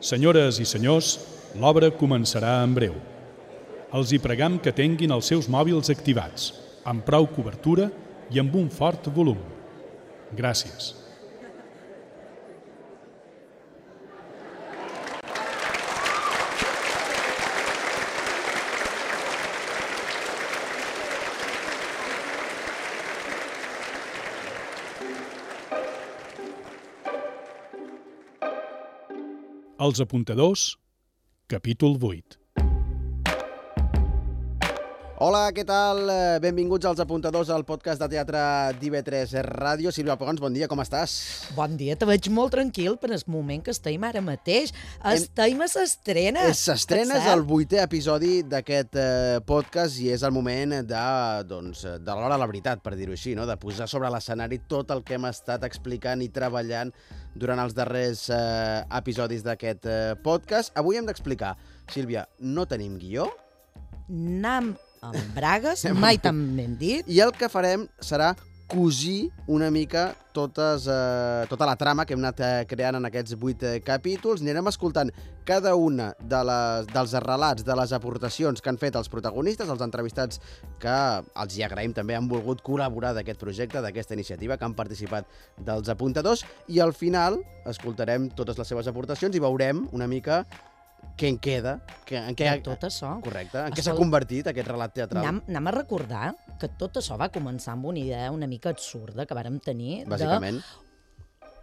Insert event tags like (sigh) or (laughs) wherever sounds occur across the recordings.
Senyores i senyors, l'obra començarà en breu. Els hi pregam que tinguin els seus mòbils activats, amb prou cobertura i amb un fort volum. Gràcies. Els apuntadors, capítol 8. Hola, què tal? Eh, Benvinguts als apuntadors al podcast de teatre d'IV3 Ràdio. Sílvia Pogons, bon dia, com estàs? Bon dia, te veig molt tranquil per el moment que estem ara mateix. Estem a s'estrena. S'estrena, és el vuitè episodi d'aquest eh, podcast i és el moment de, doncs, de l'hora de la veritat, per dir-ho així, no? de posar sobre l'escenari tot el que hem estat explicant i treballant durant els darrers eh, episodis d'aquest eh, podcast. Avui hem d'explicar, Sílvia, no tenim guió, Nam amb bragues, mai tan ben dit. I el que farem serà cosir una mica totes, eh, tota la trama que hem anat eh, creant en aquests vuit eh, capítols. Anirem escoltant cada una de les, dels relats, de les aportacions que han fet els protagonistes, els entrevistats que els hi agraïm també, han volgut col·laborar d'aquest projecte, d'aquesta iniciativa, que han participat dels apuntadors, i al final escoltarem totes les seves aportacions i veurem una mica què en queda, que, en què, De tot això. Correcte. En què s'ha convertit aquest relat teatral? Anem, anem a recordar que tot això va començar amb una idea una mica absurda que vàrem tenir Bàsicament.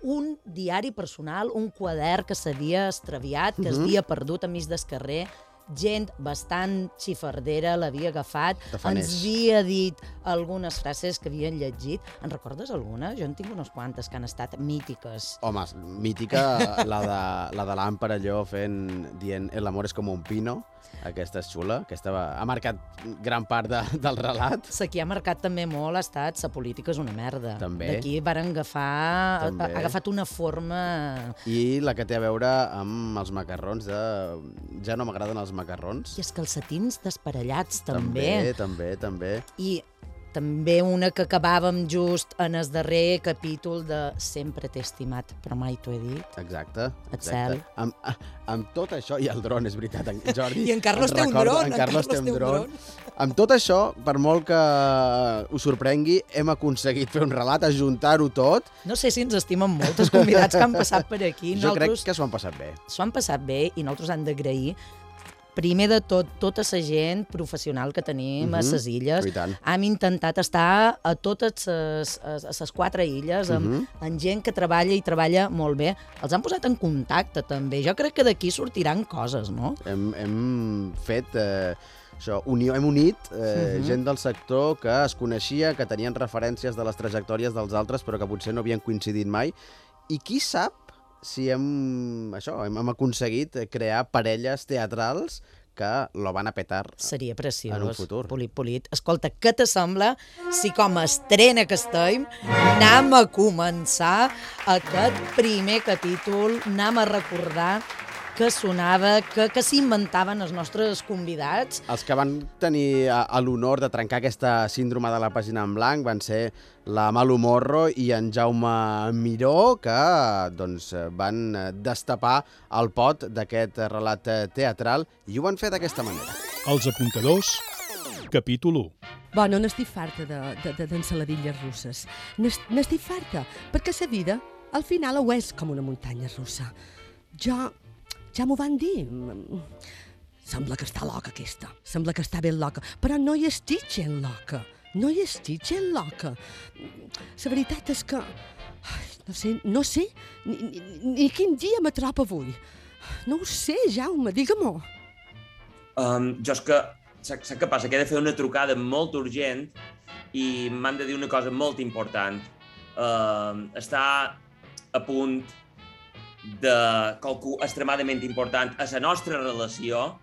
un diari personal, un quadern que s'havia extraviat, que Mhm. s'havia perdut a mig del carrer, gent bastant xifardera l'havia agafat, ens havia dit algunes frases que havien llegit. En recordes alguna? Jo en tinc unes quantes que han estat mítiques. Home, mítica, la de, la de l'Àmpara allò fent, dient el amor és com un pino. Aquesta és xula, aquesta va, ha marcat gran part de, del relat. La que ha marcat també molt ha estat la política és una merda. També. D'aquí varen agafar... També. Ha, ha agafat una forma... I la que té a veure amb els macarrons de... Ja no m'agraden els macarrons. I els calcetins desparellats, També, també. també, també. I també una que acabàvem just en el darrer capítol de Sempre t'he estimat, però mai t'ho he dit. Exacte. Exacte. Amb, amb tot això, i el dron, és veritat, en Jordi. (laughs) I en Carlos té un dron, En Carlos, té Carlos un té un dron. Amb tot això, per molt que us sorprengui, hem aconseguit fer un relat, ajuntar-ho tot. No sé si ens estimen molt els convidats que han passat per aquí. Jo crec Nosaltres que s'ho han passat bé. s'ho han passat bé i nosaltres hem d'agrair primer de tot, tota la gent professional que tenim uh -huh. a les illes. Hem intentat estar a totes les, quatre illes amb, uh Mhm. -huh. amb gent que treballa i treballa molt bé. Els han posat en contacte, també. Jo crec que d'aquí sortiran coses, no? Hem, hem fet eh, això, unió, hem unit eh, Mhm. gent del sector que es coneixia, que tenien referències de les trajectòries dels altres, però que potser no havien coincidit mai. I qui sap si hem, això, hem, hem aconseguit crear parelles teatrals que lo van a petar. Seria preciós. En un futur. Polit, polit. Escolta, què te sembla si com a estrena que estem anem a començar aquest primer capítol, anem a recordar que sonava, que, que s'inventaven els nostres convidats. Els que van tenir a, a l'honor de trencar aquesta síndrome de la pàgina en blanc van ser la Malu Morro i en Jaume Miró, que doncs, van eh, destapar el pot d'aquest relat eh, teatral i ho van fer d'aquesta manera. Els apuntadors, capítol 1. Bueno, n'estic farta de- de- de- d'ensaladilles de, russes. N'es- N'estic farta, perquè la vida, al final, ho és com una muntanya russa. Jo, ja m'ho van dir. Sembla que està loca, aquesta. Sembla que està ben loca. Però no hi estic gent loca. No hi estic gent loca. La veritat és que... No sé, no sé ni, ni, ni quin dia m'atrapa avui. No ho sé, Jaume, digue-m'ho. Um, jo és que, sap, sap què passa? Que he de fer una trucada molt urgent i m'han de dir una cosa molt important. Uh, està a punt de qualcú extremadament important a la nostra relació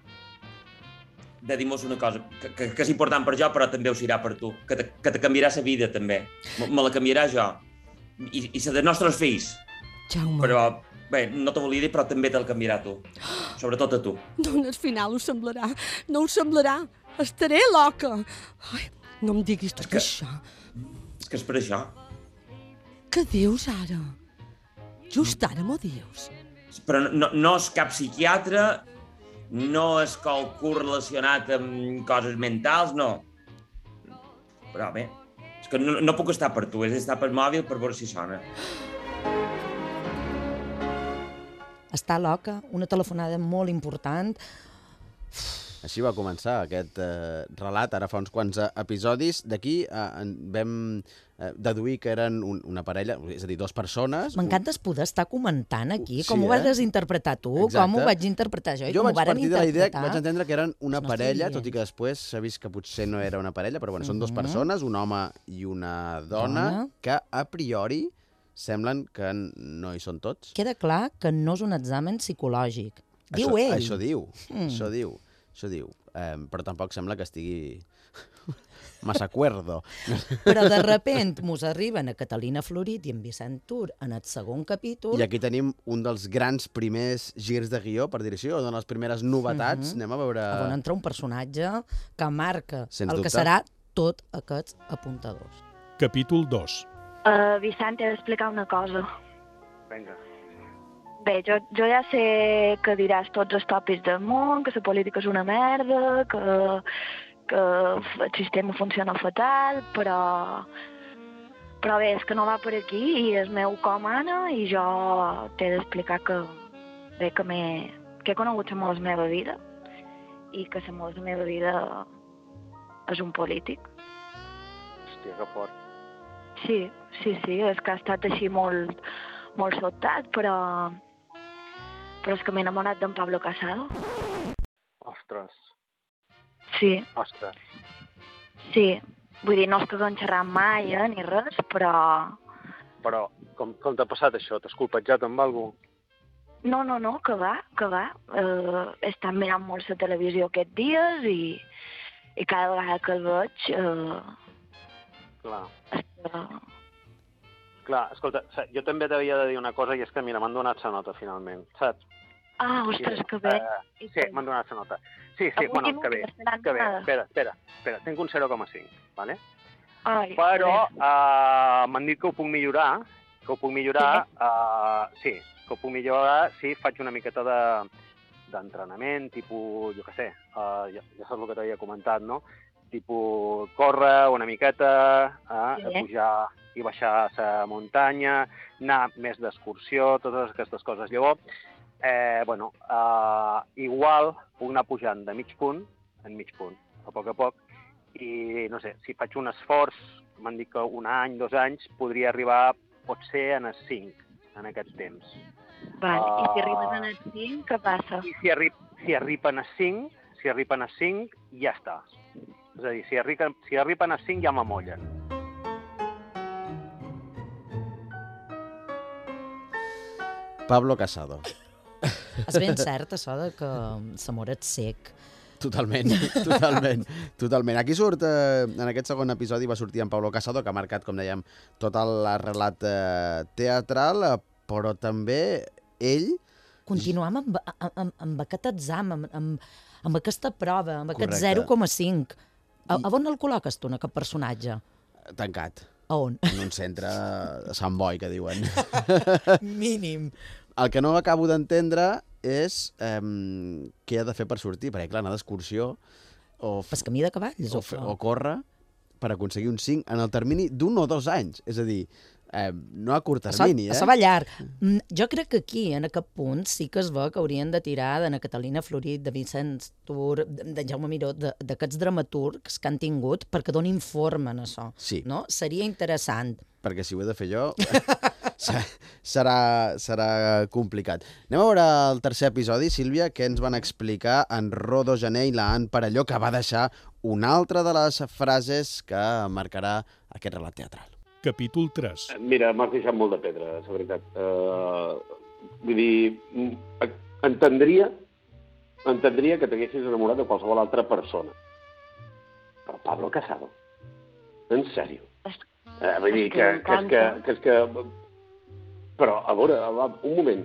de dir-nos una cosa que, que, que és important per jo, però també ho serà per tu, que te, que te canviarà la vida, també. Me, me la canviarà jo. I, i la dels nostres fills. Jaume. Però, bé, no te volia dir, però també te'l canviarà tu. Sobretot a tu. No, al final ho semblarà. No ho semblarà. Estaré loca. Ai, no em diguis tot que- això. És que és per això. Què dius ara? Just ara m'ho dius? però no, no és cap psiquiatre, no és qualcú relacionat amb coses mentals, no. Però bé, és que no, no puc estar per tu, és estar per mòbil per veure si sona. Està loca, una telefonada molt important. Així va començar aquest eh, relat, ara fa uns quants eh, episodis. D'aquí eh, vam eh, deduir que eren un, una parella, és a dir, dues persones. M'encanta poder estar comentant aquí Sí, com ho eh? vas interpretar tu, Exacte. com ho vaig interpretar jo i Jo com vaig ho varen partir de la idea, interpretar. vaig entendre que eren una parella, tot i que després s'ha vist que potser no era una parella, però bueno, són dues Mhm. persones, un home i una dona, Dona. que a priori semblen que no hi són tots. Queda clar que no és un examen psicològic. Diu això, ell. Això diu, Mm. això diu, això diu. Eh, però tampoc sembla que estigui (laughs) massa cuerdo. (laughs) Però de repent mos arriben a Catalina Florit i en Vicent Tur en el segon capítol. I aquí tenim un dels grans primers girs de guió, per dir-ho així, o de les primeres novetats. Mhm. Anem a veure... on entra un personatge que marca Sens el que dubte. serà tot aquests apuntadors. Capítol 2. Uh, Vicent, he d'explicar una cosa. Vinga. Bé, jo, jo ja sé que diràs tots els tòpics del món, que la política és una merda, que, que el sistema funciona fatal, però... Però bé, és que no va per aquí i és meu com Anna i jo t'he d'explicar que, bé, que, m'he- que he conegut l'amor de la meva vida i que l'amor de la meva vida és un polític. Hòstia, que fort. Sí, sí, sí, és que ha estat així molt, molt sobtat, però, però és que m'he enamorat d'en Pablo Casado. Ostres, Sí, ostres. sí. Vull dir, no és que haguem xerrat mai, eh, ni res, però... Però com, com t'ha passat això? T'has colpejat amb algú? No, no, no, que va, que va. Uh, he estat mirant molt la televisió aquests dies i, i cada vegada que el veig... Uh, Clar. uh, Clar, escolta, sa- jo també t'havia de dir una cosa i és que, mira, m'han donat la nota finalment, saps? ah, ostres, que bé. Eh, sí, m'han donat la nota. Sí, sí, Avui bueno, no que bé, que bé. Espera, espera, espera. Tinc un 0,5, vale? Ai, Però uh, m'han dit que ho puc millorar, que ho puc millorar, uh, sí, que ho puc millorar si faig una miqueta de d'entrenament, tipus, jo què sé, uh, ja, ja saps el que t'havia comentat, no? Tipus córrer una miqueta, uh, Sí. pujar i baixar la muntanya, anar més d'excursió, totes aquestes coses. Llavors, eh, bueno, uh, igual puc anar pujant de mig punt en mig punt, a poc a poc, i no sé, si faig un esforç, m'han dit que un any, dos anys, podria arribar potser en els 5 en aquest temps. Val, I si Ah. arribes en el 5, què passa? I si, arri si arriben a 5, si arriben a 5, ja està. És a dir, si arriben, si arriben a 5 ja m'amollen. Pablo Casado. És ben cert això de que l'amor és sec. Totalment, totalment, totalment. Aquí surt, eh, en aquest segon episodi va sortir en Pablo Casado, que ha marcat, com dèiem, tot el relat eh, teatral, eh, però també ell, Continuam amb, amb, amb aquest examen, amb, amb, amb aquesta prova, amb aquest Correcte. 0,5. A, a on el col·loques tu, aquest personatge? tancat, A on? en un centre a Sant Boi, que diuen. (laughs) Mínim. El que no acabo d'entendre és eh, què ha de fer per sortir, perquè clar, anar d'excursió o, f- Pas camí de cavalls. o, f- o córrer per aconseguir un 5 en el termini d'un o dos anys. És a dir, eh, no a curt termini, Això eh? va llarg. Mm, Jo crec que aquí, en aquest punt, sí que es veu que haurien de tirar d'Anna Catalina Florit, de Vicenç Tur, de Jaume Miró, d'aquests dramaturgs que han tingut perquè donin forma en això. Sí. No? Seria interessant. perquè si ho he de fer jo (laughs) se- serà, serà complicat. Anem a veure el tercer episodi, Sílvia, que ens van explicar en Rodo Gené i la Ann Parelló, que va deixar una altra de les frases que marcarà aquest relat teatral. Capítol 3. Mira, m'has deixat molt de pedra, la veritat. Uh, vull dir, mm, entendria, entendria que t'haguessis enamorat de qualsevol altra persona. Però Pablo Casado? En sèrio? Uh, vull dir És que, que que, és que, que, és que... Però, a veure, un moment.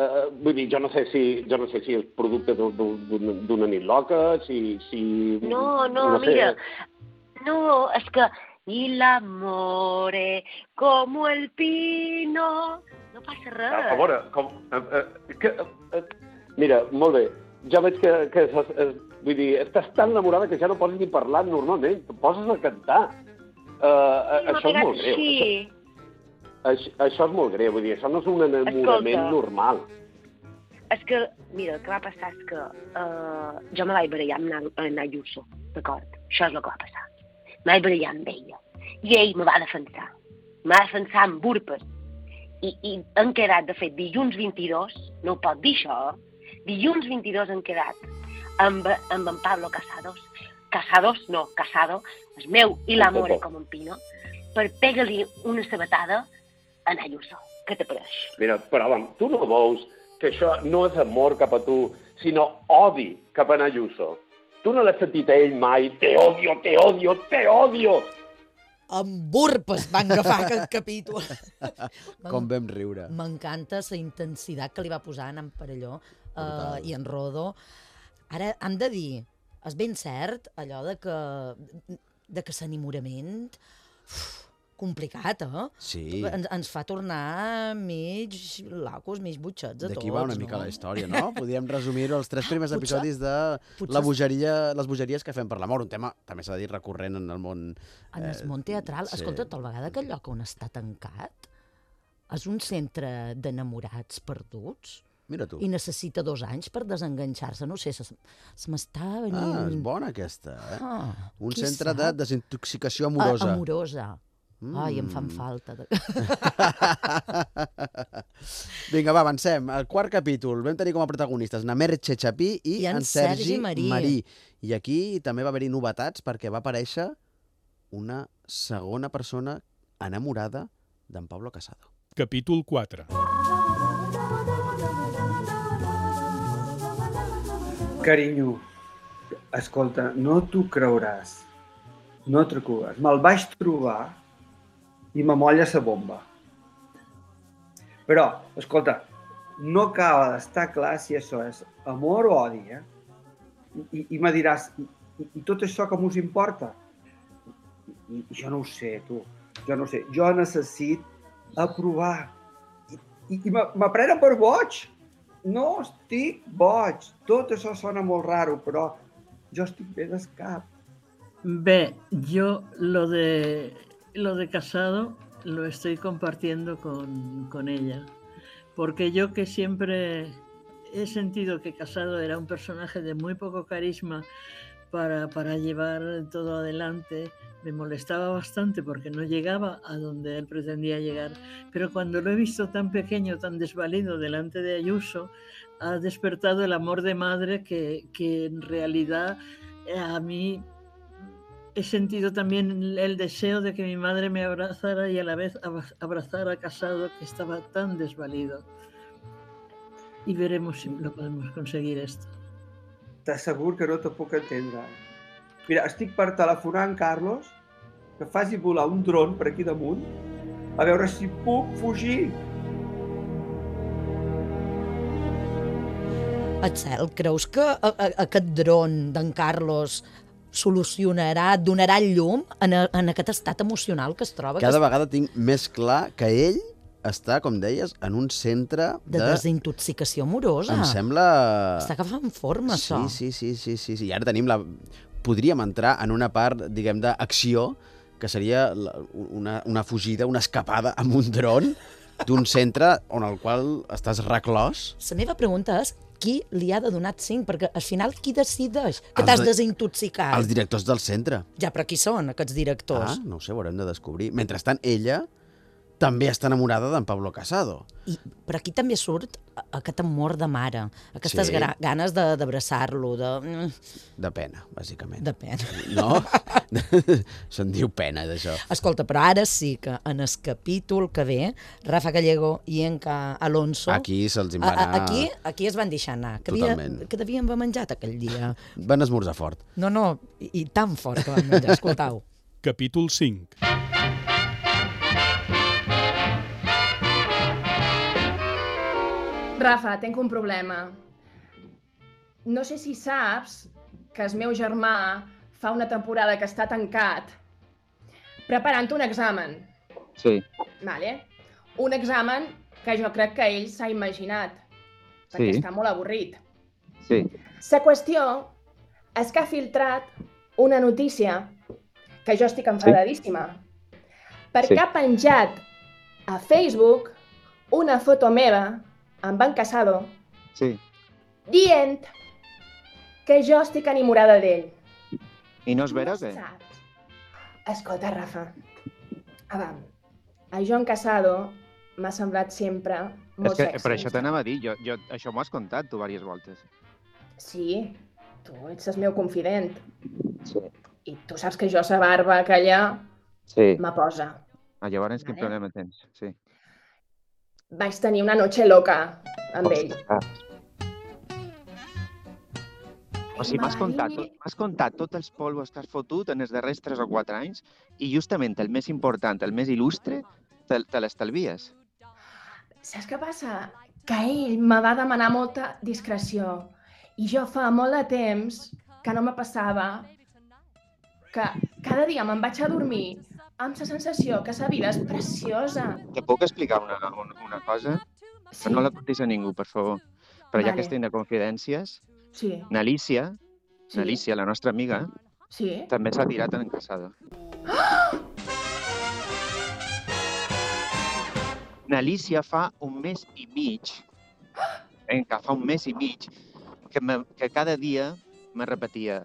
Uh, vull dir, jo no sé si, jo no sé si és producte d'un- d'un- d'una nit loca, si... si No, no, sé. mira. No, es que... Y el amore como el pino No passa res. a veure, com... A, a, que, a, a, mira, molt bé. Ja veig que, que es, es, vull dir, estàs tan enamorada que ja no pots ni parlar normalment, et poses a cantar. Uh, Sí, això és molt greu. així. Això, això és molt greu, vull dir, això no és un enamorament Escolta. normal. És que, mira, el que va passar és que uh, jo me vaig barallar amb en- en Ayuso, d'acord? Això és el que va passar. Me vaig barallar amb ella. I ell me va defensar. Me va defensar amb burpes. I, i han quedat, de fet, dilluns 22, no ho pot dir això, eh? dilluns 22 han quedat amb, amb en Pablo Casados. Casados, no, Casado, és meu i l'amore com en Pino, per pegar-li una sabatada a en Ayuso. Què t'apareix? Mira, però vam, tu no veus que això no és amor cap a tu, sinó odi cap a en Ayuso. Tu no l'has sentit a ell mai, te odio, te odio, te odio. Amb burpes van agafar aquest capítol. (laughs) Com vam riure. M'encanta la intensitat que li va posar en Parelló uh, Brutal. i en Rodo. Ara, han de dir, és ben cert allò de que, de que l'enamorament uf, complicat, eh? Sí. Ens, ens fa tornar mig lacos, mig butxets a tots, D'aquí va una mica no? la història, no? (laughs) Podríem resumir-ho als tres primers Potser- episodis de potser- la bogeria, les bogeries que fem per l'amor, un tema, també s'ha de dir, recurrent en el món... En el eh, món teatral, sí. escolta, tal vegada que el lloc on està tancat és un centre d'enamorats perduts Mira tu. i necessita dos anys per desenganxar-se. No sé, se, se m'està venint... Ah, és bona aquesta, eh? Ah, Un centre de sap? desintoxicació A- amorosa. Mm. Ai, em fan Mm. falta. De... (laughs) Vinga, va, avancem. El quart capítol vam tenir com a protagonistes na Merche Chapí i, I en en Sergi, Sergi Marí. Marí. I aquí també va haver-hi novetats perquè va aparèixer una segona persona enamorada d'en Pablo Casado. Capítol 4. Carinyo, escolta, no t'ho creuràs. No t'ho creuràs. Me'l vaig trobar i m'amolla la bomba. Però, escolta, no acaba d'estar clar si això és amor o odi, eh? I, i me diràs, i, i tot això com us importa? I, jo no ho sé, tu. Jo no sé. Jo necessit aprovar. I, i, i me- me prenen per boig. No estic boig. Tot això sona molt raro, però jo estic bé d'escap. Ve, yo lo de lo de casado lo estoy compartiendo con, con ella. Porque yo que siempre he sentido que Casado era un personaje de muy poco carisma para, para llevar todo adelante, me molestaba bastante porque no llegaba a donde él pretendía llegar. Pero cuando lo he visto tan pequeño, tan desvalido delante de Ayuso, ha despertado el amor de madre que, que en realidad eh, a mí he sentido también el- deseo de que mi madre me abrazara y a la vez abra- abrazara a Casado que estaba tan desvalido. Y veremos si lo podemos conseguir esto. T'asseguro que no te puc entendre. Mira, estic per telefonar en Carlos que faci volar un dron per aquí damunt a veure si puc fugir. Etcel, creus que a, a, aquest dron d'en Carlos solucionarà, donarà llum en, a, en aquest estat emocional que es troba? Cada que vegada tinc més clar que ell està, com deies, en un centre de, de... desintoxicació amorosa. Em sembla... Està agafant forma, sí, això. Sí, sí, sí, sí, sí. I ara tenim la... Podríem entrar en una part, diguem, d'acció, que seria la, una, una fugida, una escapada amb un dron d'un centre on el qual estàs reclòs. La meva pregunta és qui li ha de donar 5? Perquè al final qui decideix que t'has de- desintoxicat? Els directors del centre. Ja, però qui són aquests directors? Ah, no ho sé, ho haurem de descobrir. Mentrestant, ella també està enamorada d'en Pablo Casado. I, però aquí també surt aquest amor de mare, aquestes Sí. ganes de- d'abraçar-lo, de... mm, De pena, bàsicament. de pena. No? (laughs) (laughs) Se'n diu pena, d'això. Escolta, però ara sí que en el capítol que ve, Rafa Gallego i Enca Alonso... Aquí se'ls en a, va a, anar... aquí, aquí es van deixar anar, que, havia, Totalment. que devien haver menjat aquell dia. Van esmorzar fort. No, no, i, i tan fort que van menjar, escoltau. (laughs) Capítol 5. Rafa, tenc un problema. No sé si saps que el meu germà fa una temporada que està tancat preparant un examen. Sí. Vale? Un examen que jo crec que ell s'ha imaginat, perquè Sí. està molt avorrit. Sí. La qüestió és que ha filtrat una notícia que jo estic enfadadíssima, perquè Sí. ha penjat a Facebook una foto meva amb en Casado Sí. dient que jo estic enamorada d'ell. I no és vera què? Escolta, Rafa, a veure, a Joan Casado m'ha semblat sempre És molt que sexy. per això t'anava a dir, jo, jo, això m'ho has contat tu diverses voltes. Sí, tu ets el meu confident. Sí. I tu saps que jo, sa barba aquella, Sí. me posa. Ah, llavors quin Vale. problema tens? Sí. Vaig tenir una noche loca amb ell. Ostres. O sigui, m'has m'ha contat, tot- contat tots els polvos que has fotut en els darrers 3 o 4 anys i justament el més important, el més il·lustre, te, te l'estalvies. Saps què passa? Que ell me va demanar molta discreció. I jo fa molt de temps que no me passava que cada dia me'n vaig a dormir amb la sensació que la vida és preciosa. Te puc explicar una, una, una cosa? Sí. Però no la contis a ningú, per favor. Però ja Vale. que estem de confidències, Sí, n'Alicia, Sí. n'Alicia, la nostra amiga, sí. també s'ha tirat en casada. (gasps) N'Alicia fa un mes i mig, en que fa un mes i mig, que, me, que cada dia me repetia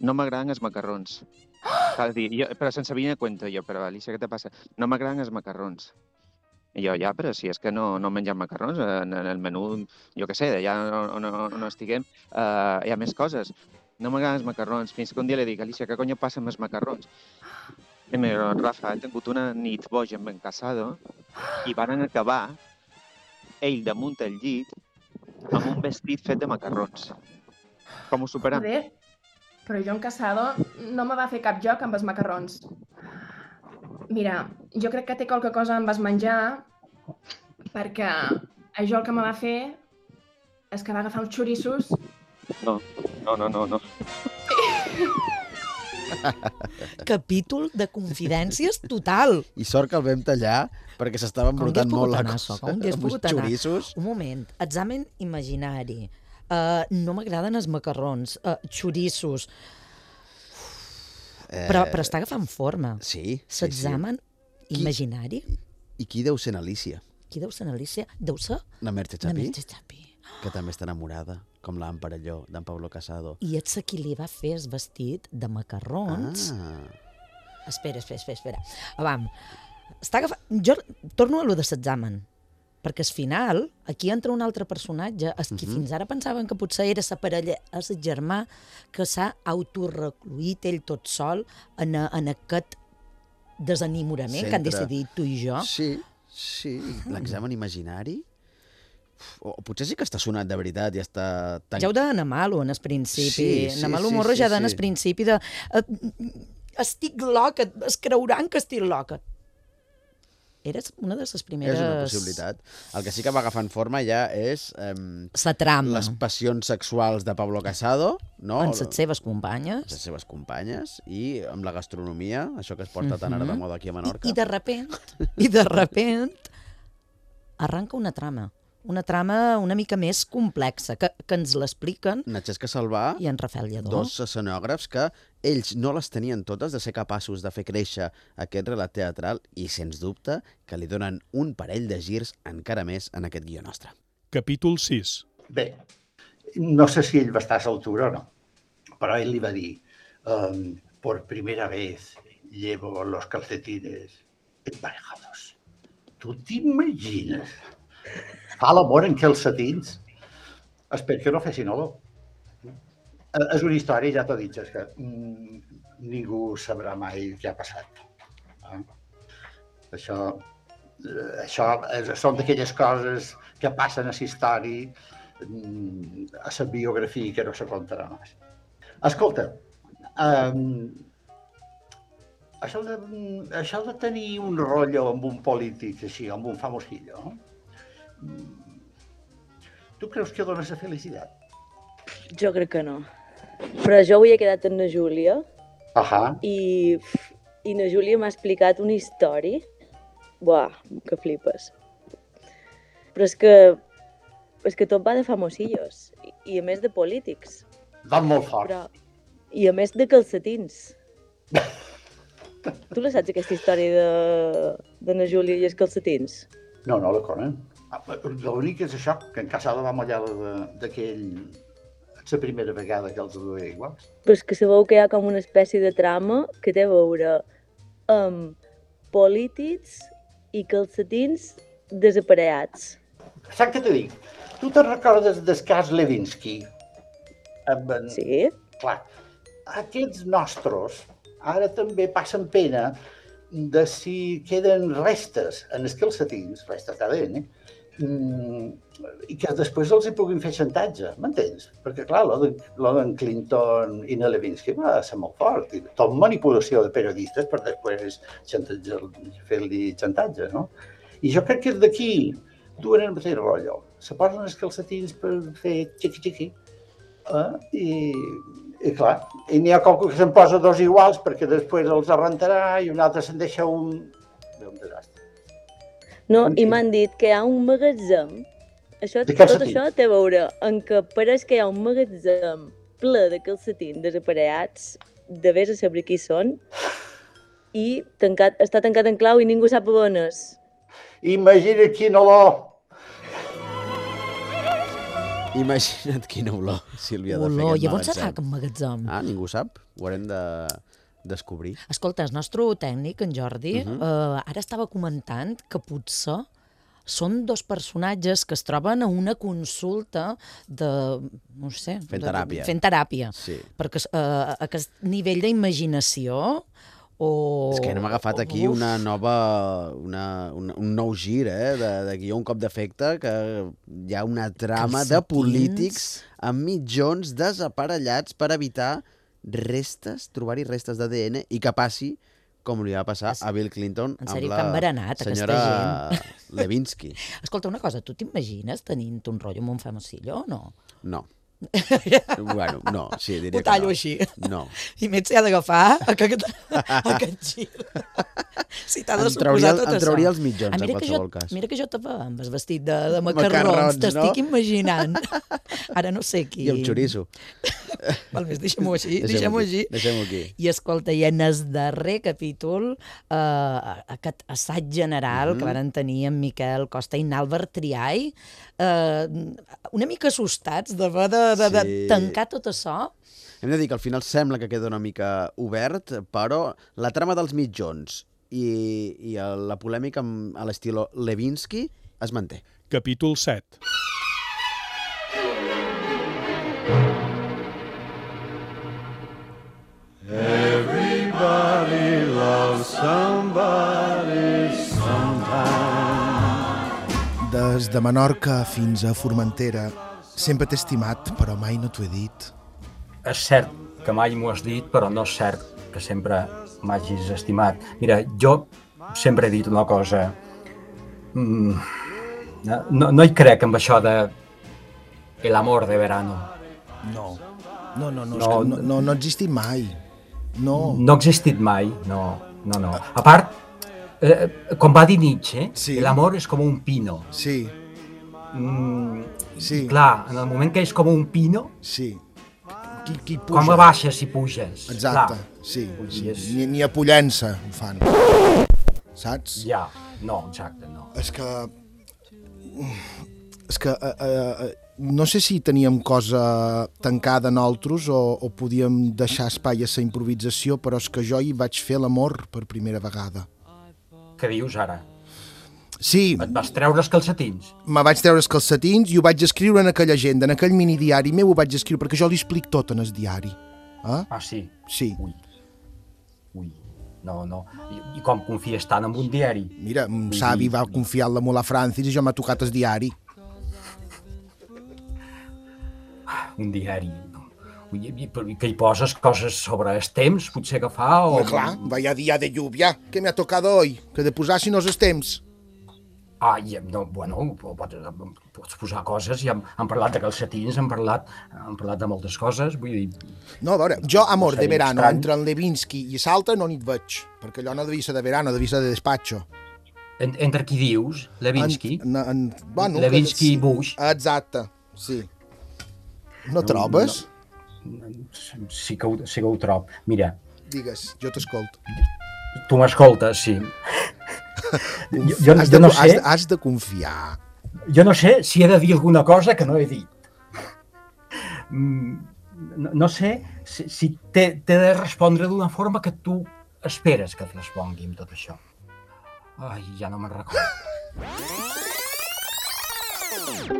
no m'agraden els macarrons. (gasps) Cada dia, jo, però sense venir cuento jo, però Alicia, què te passa? No m'agraden els macarrons. I jo, ja, però si és que no, no mengem macarrons, en, en el menú, jo què sé, d'allà on, on, on estiguem, uh, hi ha més coses. No m'agraden els macarrons, fins que un dia li dic, Alicia, què conyo passa amb els macarrons? I diu, Rafa, he tingut una nit boja amb en Casado i van acabar ell damunt el llit amb un vestit fet de macarrons. Com ho superam? Joder, però jo en Casado no me va fer cap joc amb els macarrons. Mira, jo crec que té qualque cosa amb els menjar perquè això el que me va fer és que va agafar uns xoriços No, no, no, no, no. (laughs) Capítol de confidències total. I sort que el vam tallar perquè s'estava embrutant molt la cosa. Com uns pogut anar? Un moment, examen imaginari. Uh, no m'agraden els macarrons, uh, xoriços, Eh, però, però està agafant forma. Sí, sí, L'examen imaginari? I qui deu ser n'Alicia? Qui deu ser Alicia? Deu ser La Merche la Chapí, Merche Chapí. que també està enamorada, com l'Amparelló d'en Pablo Casado. I ets a qui li va fer el vestit de macarrons. Ah, Espera, espera, espera, espera. Avam, està agafant... Jo torno a lo de l'examen, perquè al final, aquí entra un altre personatge, el qui Mhm. fins ara pensaven que potser era sa parella, és el germà que s'ha autorrecluït ell tot sol en, a, en aquest desenamorament que han Centre. decidit tu i jo. sí, sí, l'examen imaginari. O, o potser sí que està sonat de veritat i està... Tan... Ja heu d'anar malo en el principi. Sí, sí, Anar malo sí, morro sí, ja d'anar sí. al principi de... eh, estic loca, es creuran que estic loca. Eres una de les primeres... És una possibilitat. El que sí que va agafant forma ja és... Eh, La trama. Les passions sexuals de Pablo Casado, no? Amb les seves companyes. Les seves companyes i amb la gastronomia, això que es porta tan ara de Mhm. moda aquí a Menorca. I, I de repent, i de repent, arranca una trama. Una trama una mica més complexa, que, que ens l'expliquen Natxesca Salvà, i en Rafael Lledó. dos escenògrafs que ells no les tenien totes de ser capaços de fer créixer aquest relat teatral i, sens dubte, que li donen un parell de girs encara més en aquest guió nostre. Capítol 6. Bé, no sé si ell va estar a l'altura o no, però ell li va dir um, por primera vez llevo los calcetines emparejados. Tu t'imagines? Fa l'amor en calcetins? Espero que no fessin olor. Eh, És una història, ja t'ho dit, és que mm, ningú sabrà mai què ha passat. Eh? Això, eh, això és, són d'aquelles coses que passen a la història, mm, a la biografia que no se contarà més. Escolta, um, això, de, això de tenir un rotllo amb un polític així, amb un famosillo, mm, tu creus que dona la felicitat? Jo crec que no. Però jo avui he quedat amb la Júlia Ahà. i, i na Júlia m'ha explicat una història. Buah, que flipes. Però és que, és que tot va de famosillos. I, i a més de polítics. Van molt fort. Però, I a més de calcetins. (laughs) tu la saps, aquesta història de, de na Júlia i els calcetins? No, no la conen. Ah, L'únic és això, que en Casada va mullar de- d'aquell... La primera vegada que els duia iguals. Però és que sabeu que hi ha com una espècie de trama que té a veure amb polítics i calcetins desapareats. Saps què t'he dit? Tu te'n recordes del cas Levinsky? Amb en... Sí. Clar, aquests nostres ara també passen pena de si queden restes en els calcetins, restes d'ADN, mm, i que després els hi puguin fer xantatge, m'entens? Perquè, clar, lo de- lo d'en Clinton i na Levinsky va ser molt fort, i tot manipulació de periodistes per després fer-li xantatge, no? I jo crec que d'aquí duen el mateix rotllo. Se posen els calcetins per fer xiqui-xiqui, eh? i, i clar, i n'hi ha qualcú que se'n posa dos iguals perquè després els arrentarà i un altre se'n deixa un... Bé, un desastre. No, i m'han dit que hi ha un magatzem. Això, tot calcetins. això té a veure en que pareix que hi ha un magatzem ple de calcetins desapareats, de vés a saber qui són, i tancat, està tancat en clau i ningú sap on és. Imagina quin olor! Imagina't quina olor, Sílvia, de fer Olor, aquest i on serà magatzem. aquest magatzem? Ah, ningú sap? Ho haurem de descobrir. Escolta, el nostre tècnic, en Jordi, uh Mhm. -huh. eh, ara estava comentant que potser són dos personatges que es troben a una consulta de, no sé... Fent de- teràpia. Fent teràpia. Sí. Perquè eh, aquest nivell d'imaginació o... És que hem agafat aquí Uf. una nova, una, un, un nou gir, eh, de, de guió un cop d'efecte, que hi ha una trama de polítics amb mitjons desaparellats per evitar restes, trobar-hi restes d'ADN i que passi com li va passar a Bill Clinton En amb sèrio, la berenat, aquesta senyora. Levinsky. (laughs) Escolta, una cosa, tu t'imagines tenint un rotllo amb un famosillo o no? No. (laughs) bueno, no, sí, diria Ho tallo no. així. No. I més s'hi ha d'agafar aquest, (laughs) aquest gir. si t'ha de Em suposar tot em això. trauria els mitjons, ah, mira en que qualsevol jo, cas. Mira que jo te amb el vestit de, de macarrons, Macarrons, t'estic no? imaginant. Ara no sé qui... I el xoriço. (laughs) Val, més, deixem-ho així, Deixem-ho així. deixem-ho aquí. I escolta, i en el darrer capítol, eh, aquest assaig general Mhm. que varen tenir en Miquel Costa i n'Àlvaro Triay, eh, una mica assustats d'haver de, de, de Sí. tancar tot això. Hem de dir que al final sembla que queda una mica obert, però la trama dels mitjons i, i la polèmica amb, a l'estilo Levinsky es manté. Capítol 7. Somebody sometime. Des de Menorca fins a Formentera, sempre t'he estimat, però mai no t'ho he dit. És cert que mai m'ho has dit, però no és cert que sempre m'hagis estimat. Mira, jo sempre he dit una cosa. Mm, no, no hi crec amb això de el amor de verano. No, no, no, no, No, no, no, no ha existit mai. No. No ha existit mai, no, no, no. A part, eh, com va dir Nietzsche, Sí. l'amor és com un pino. Sí. Mm, Sí. Clar, en el moment que és com un pino, Sí. Qui, qui puja? quan baixes i puges. Exacte, Clar. sí. És- Ni, ni a Pollença ho fan. Saps? Ja, no, exacte, no. És que... És que... Eh, eh, no sé si teníem cosa tancada nosaltres o, o podíem deixar espai a la improvisació, però és que jo hi vaig fer l'amor per primera vegada. Què dius ara? Sí. Et vas treure els calcetins? Me vaig treure els calcetins i ho vaig escriure en aquella agenda, en aquell mini diari meu ho vaig escriure, perquè jo li explico tot en el diari. Eh? Ah, sí? Sí. Ui. Ui. No, no. I, I com confies tant en un diari? Mira, un savi va confiar-la molt a Francis i jo m'ha tocat el diari. Un diari. Que hi poses coses sobre els temps, potser que fa, o... Home, clar, vaya dia de lluvia, que me ha tocado hoy, que de posar si no els temps. Ah, i, no, bueno, pots, pots posar coses, i hem, hem parlat de calcetins, hem parlat, hem parlat de moltes coses, vull dir... No, a veure, jo, amor de verano, estrany. entre en Levinsky i l'altre no n'hi veig, perquè allò no devia ser de verano, devia ser de despacho. En, entre qui dius? Levinsky? En, en, bueno, Levinsky i Bush. Exacte, sí. No trobes? Sí que, ho, sí que ho trob. Mira, Digues, jo t'escolto. tu m'escoltes, sí. (laughs) jo, jo, has, jo de, no has, sé, has de confiar. jo no sé si he de dir alguna cosa que no he dit. Mm, No, no sé si, si t'he de respondre d'una forma que tu esperes que et respongui amb tot això. Ai, ja no me'n recordo. (laughs)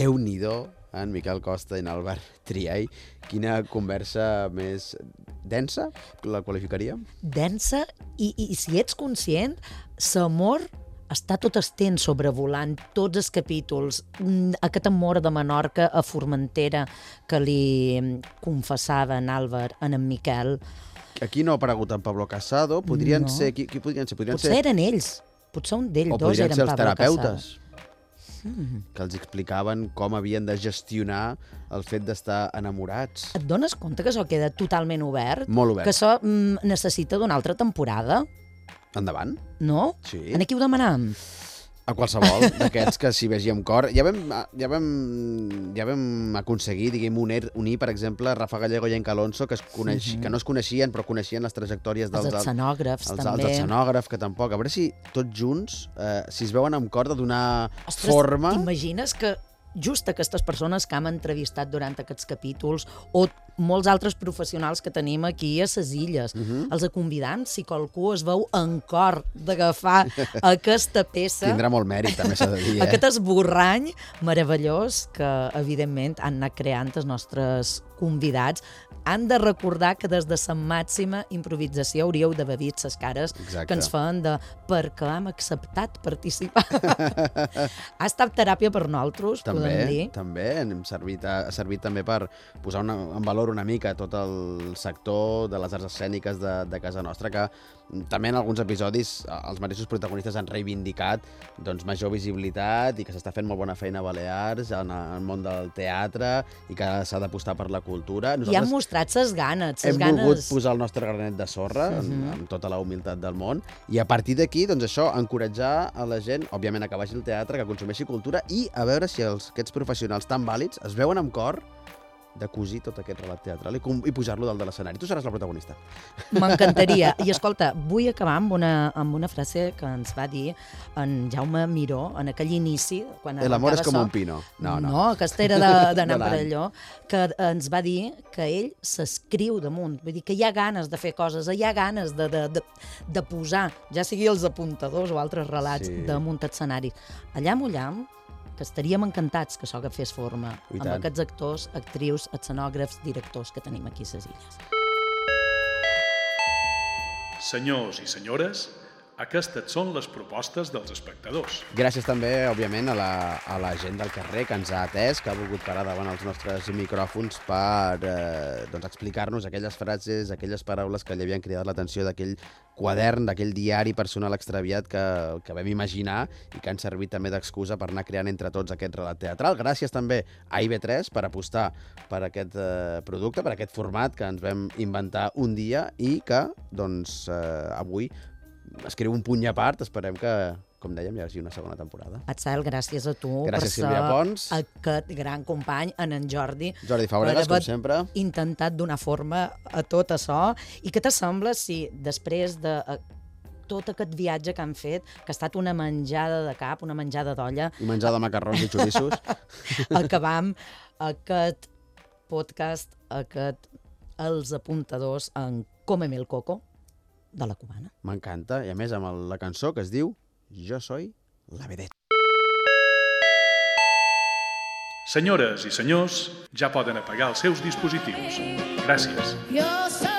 Déu-n'hi-do, en Miquel Costa i en Albert Triay. Quina conversa més densa, la qualificaríem? densa i, i, i si ets conscient, l'amor està tot estent sobrevolant tots els capítols. Mm, Aquest amor de Menorca a Formentera que li mm, confessava en Albert, en en Miquel, Aquí no ha aparegut en Pablo Casado, podrien No. ser... Qui, qui podrien ser? Podrien potser ser... eren ells, potser un d'ells o dos podrien eren ser els Pablo terapeutes, Casado. Mm. que els explicaven com havien de gestionar el fet d'estar enamorats. Et dones compte que això queda totalment obert? Molt obert. Que això mm, necessita d'una altra temporada? Endavant. No? Sí. En aquí ho demanam. A qualsevol d'aquests que s'hi vegi amb cor. Ja vam, ja vam, ja vam aconseguir, diguem, unir, unir, per exemple, Rafa Gallego i Enca Alonso, que, es coneix, Mhm. que no es coneixien, però coneixien les trajectòries dels... Els escenògrafs, els, també. Els escenògrafs, que tampoc. A veure si tots junts, eh, si es veuen amb cor de donar Ostres, forma... T'imagines que just aquestes persones que hem entrevistat durant aquests capítols o molts altres professionals que tenim aquí a ses illes, Mhm. els convidant, si qualcú es veu en cor d'agafar (laughs) aquesta peça... Tindrà molt mèrit, també s'ha de dir, eh? Aquest esborrany meravellós que, evidentment, han anat creant els nostres convidats. Han de recordar que des de la màxima improvisació hauríeu d'haver vist les cares Exacte. que ens fan de per què hem acceptat participar. (laughs) ha estat teràpia per nosaltres, podem dir. També, també, hem servit, ha servit també per posar una, en valor una mica tot el sector de les arts escèniques de, de casa nostra, que també en alguns episodis els mateixos protagonistes han reivindicat doncs, major visibilitat i que s'està fent molt bona feina a Balears, en el món del teatre i que s'ha d'apostar per la cultura. I han mostrat ses ganes, ses hem ganes... volgut posar el nostre granet de sorra Mhm. -huh. amb tota la humilitat del món i a partir d'aquí, doncs això, encoratjar a la gent, òbviament, a que vagi al teatre, que consumeixi cultura i a veure si els, aquests professionals tan vàlids es veuen amb cor de cosir tot aquest relat teatral i, i pujar-lo dalt de l'escenari. Tu seràs la protagonista. M'encantaria. I escolta, vull acabar amb una, amb una frase que ens va dir en Jaume Miró en aquell inici. Quan El amor és com això. un pino. No, no. No, aquesta era d'anar (laughs) per allò, que ens va dir que ell s'escriu damunt, vull dir que hi ha ganes de fer coses, hi ha ganes de, de, de, de posar, ja sigui els apuntadors o altres relats, Sí. sí. damunt escenari. Allà mullam, que estaríem encantats que això fes forma I amb tant. aquests actors, actrius, escenògrafs, directors que tenim aquí a les illes. Senyors i senyores, aquestes són les propostes dels espectadors. Gràcies també, òbviament, a la, a la gent del carrer que ens ha atès, que ha volgut parar davant els nostres micròfons per eh, doncs explicar-nos aquelles frases, aquelles paraules que li havien cridat l'atenció d'aquell quadern, d'aquell diari personal extraviat que, que vam imaginar i que han servit també d'excusa per anar creant entre tots aquest relat teatral. Gràcies també a IB3 per apostar per aquest eh, producte, per aquest format que ens vam inventar un dia i que, doncs, eh, avui escriu un puny a part. Esperem que, com dèiem, hi hagi una segona temporada. Atzel, gràcies a tu Gràcies, per Sílvia ser Pons. aquest gran company, en en Jordi. Jordi haver com sempre. intentat donar forma a tot això. I què te sembla si després de eh, tot aquest viatge que han fet, que ha estat una menjada de cap, una menjada d'olla, I menjar de macarrons i xoriços. (laughs) acabam aquest podcast, aquest Els apuntadors en Cómeme el coco de la cubana. M'encanta. I a més amb el, la cançó que es diu Jo soy la vedette. Senyores i senyors, ja poden apagar els seus dispositius. Gràcies. Yo soy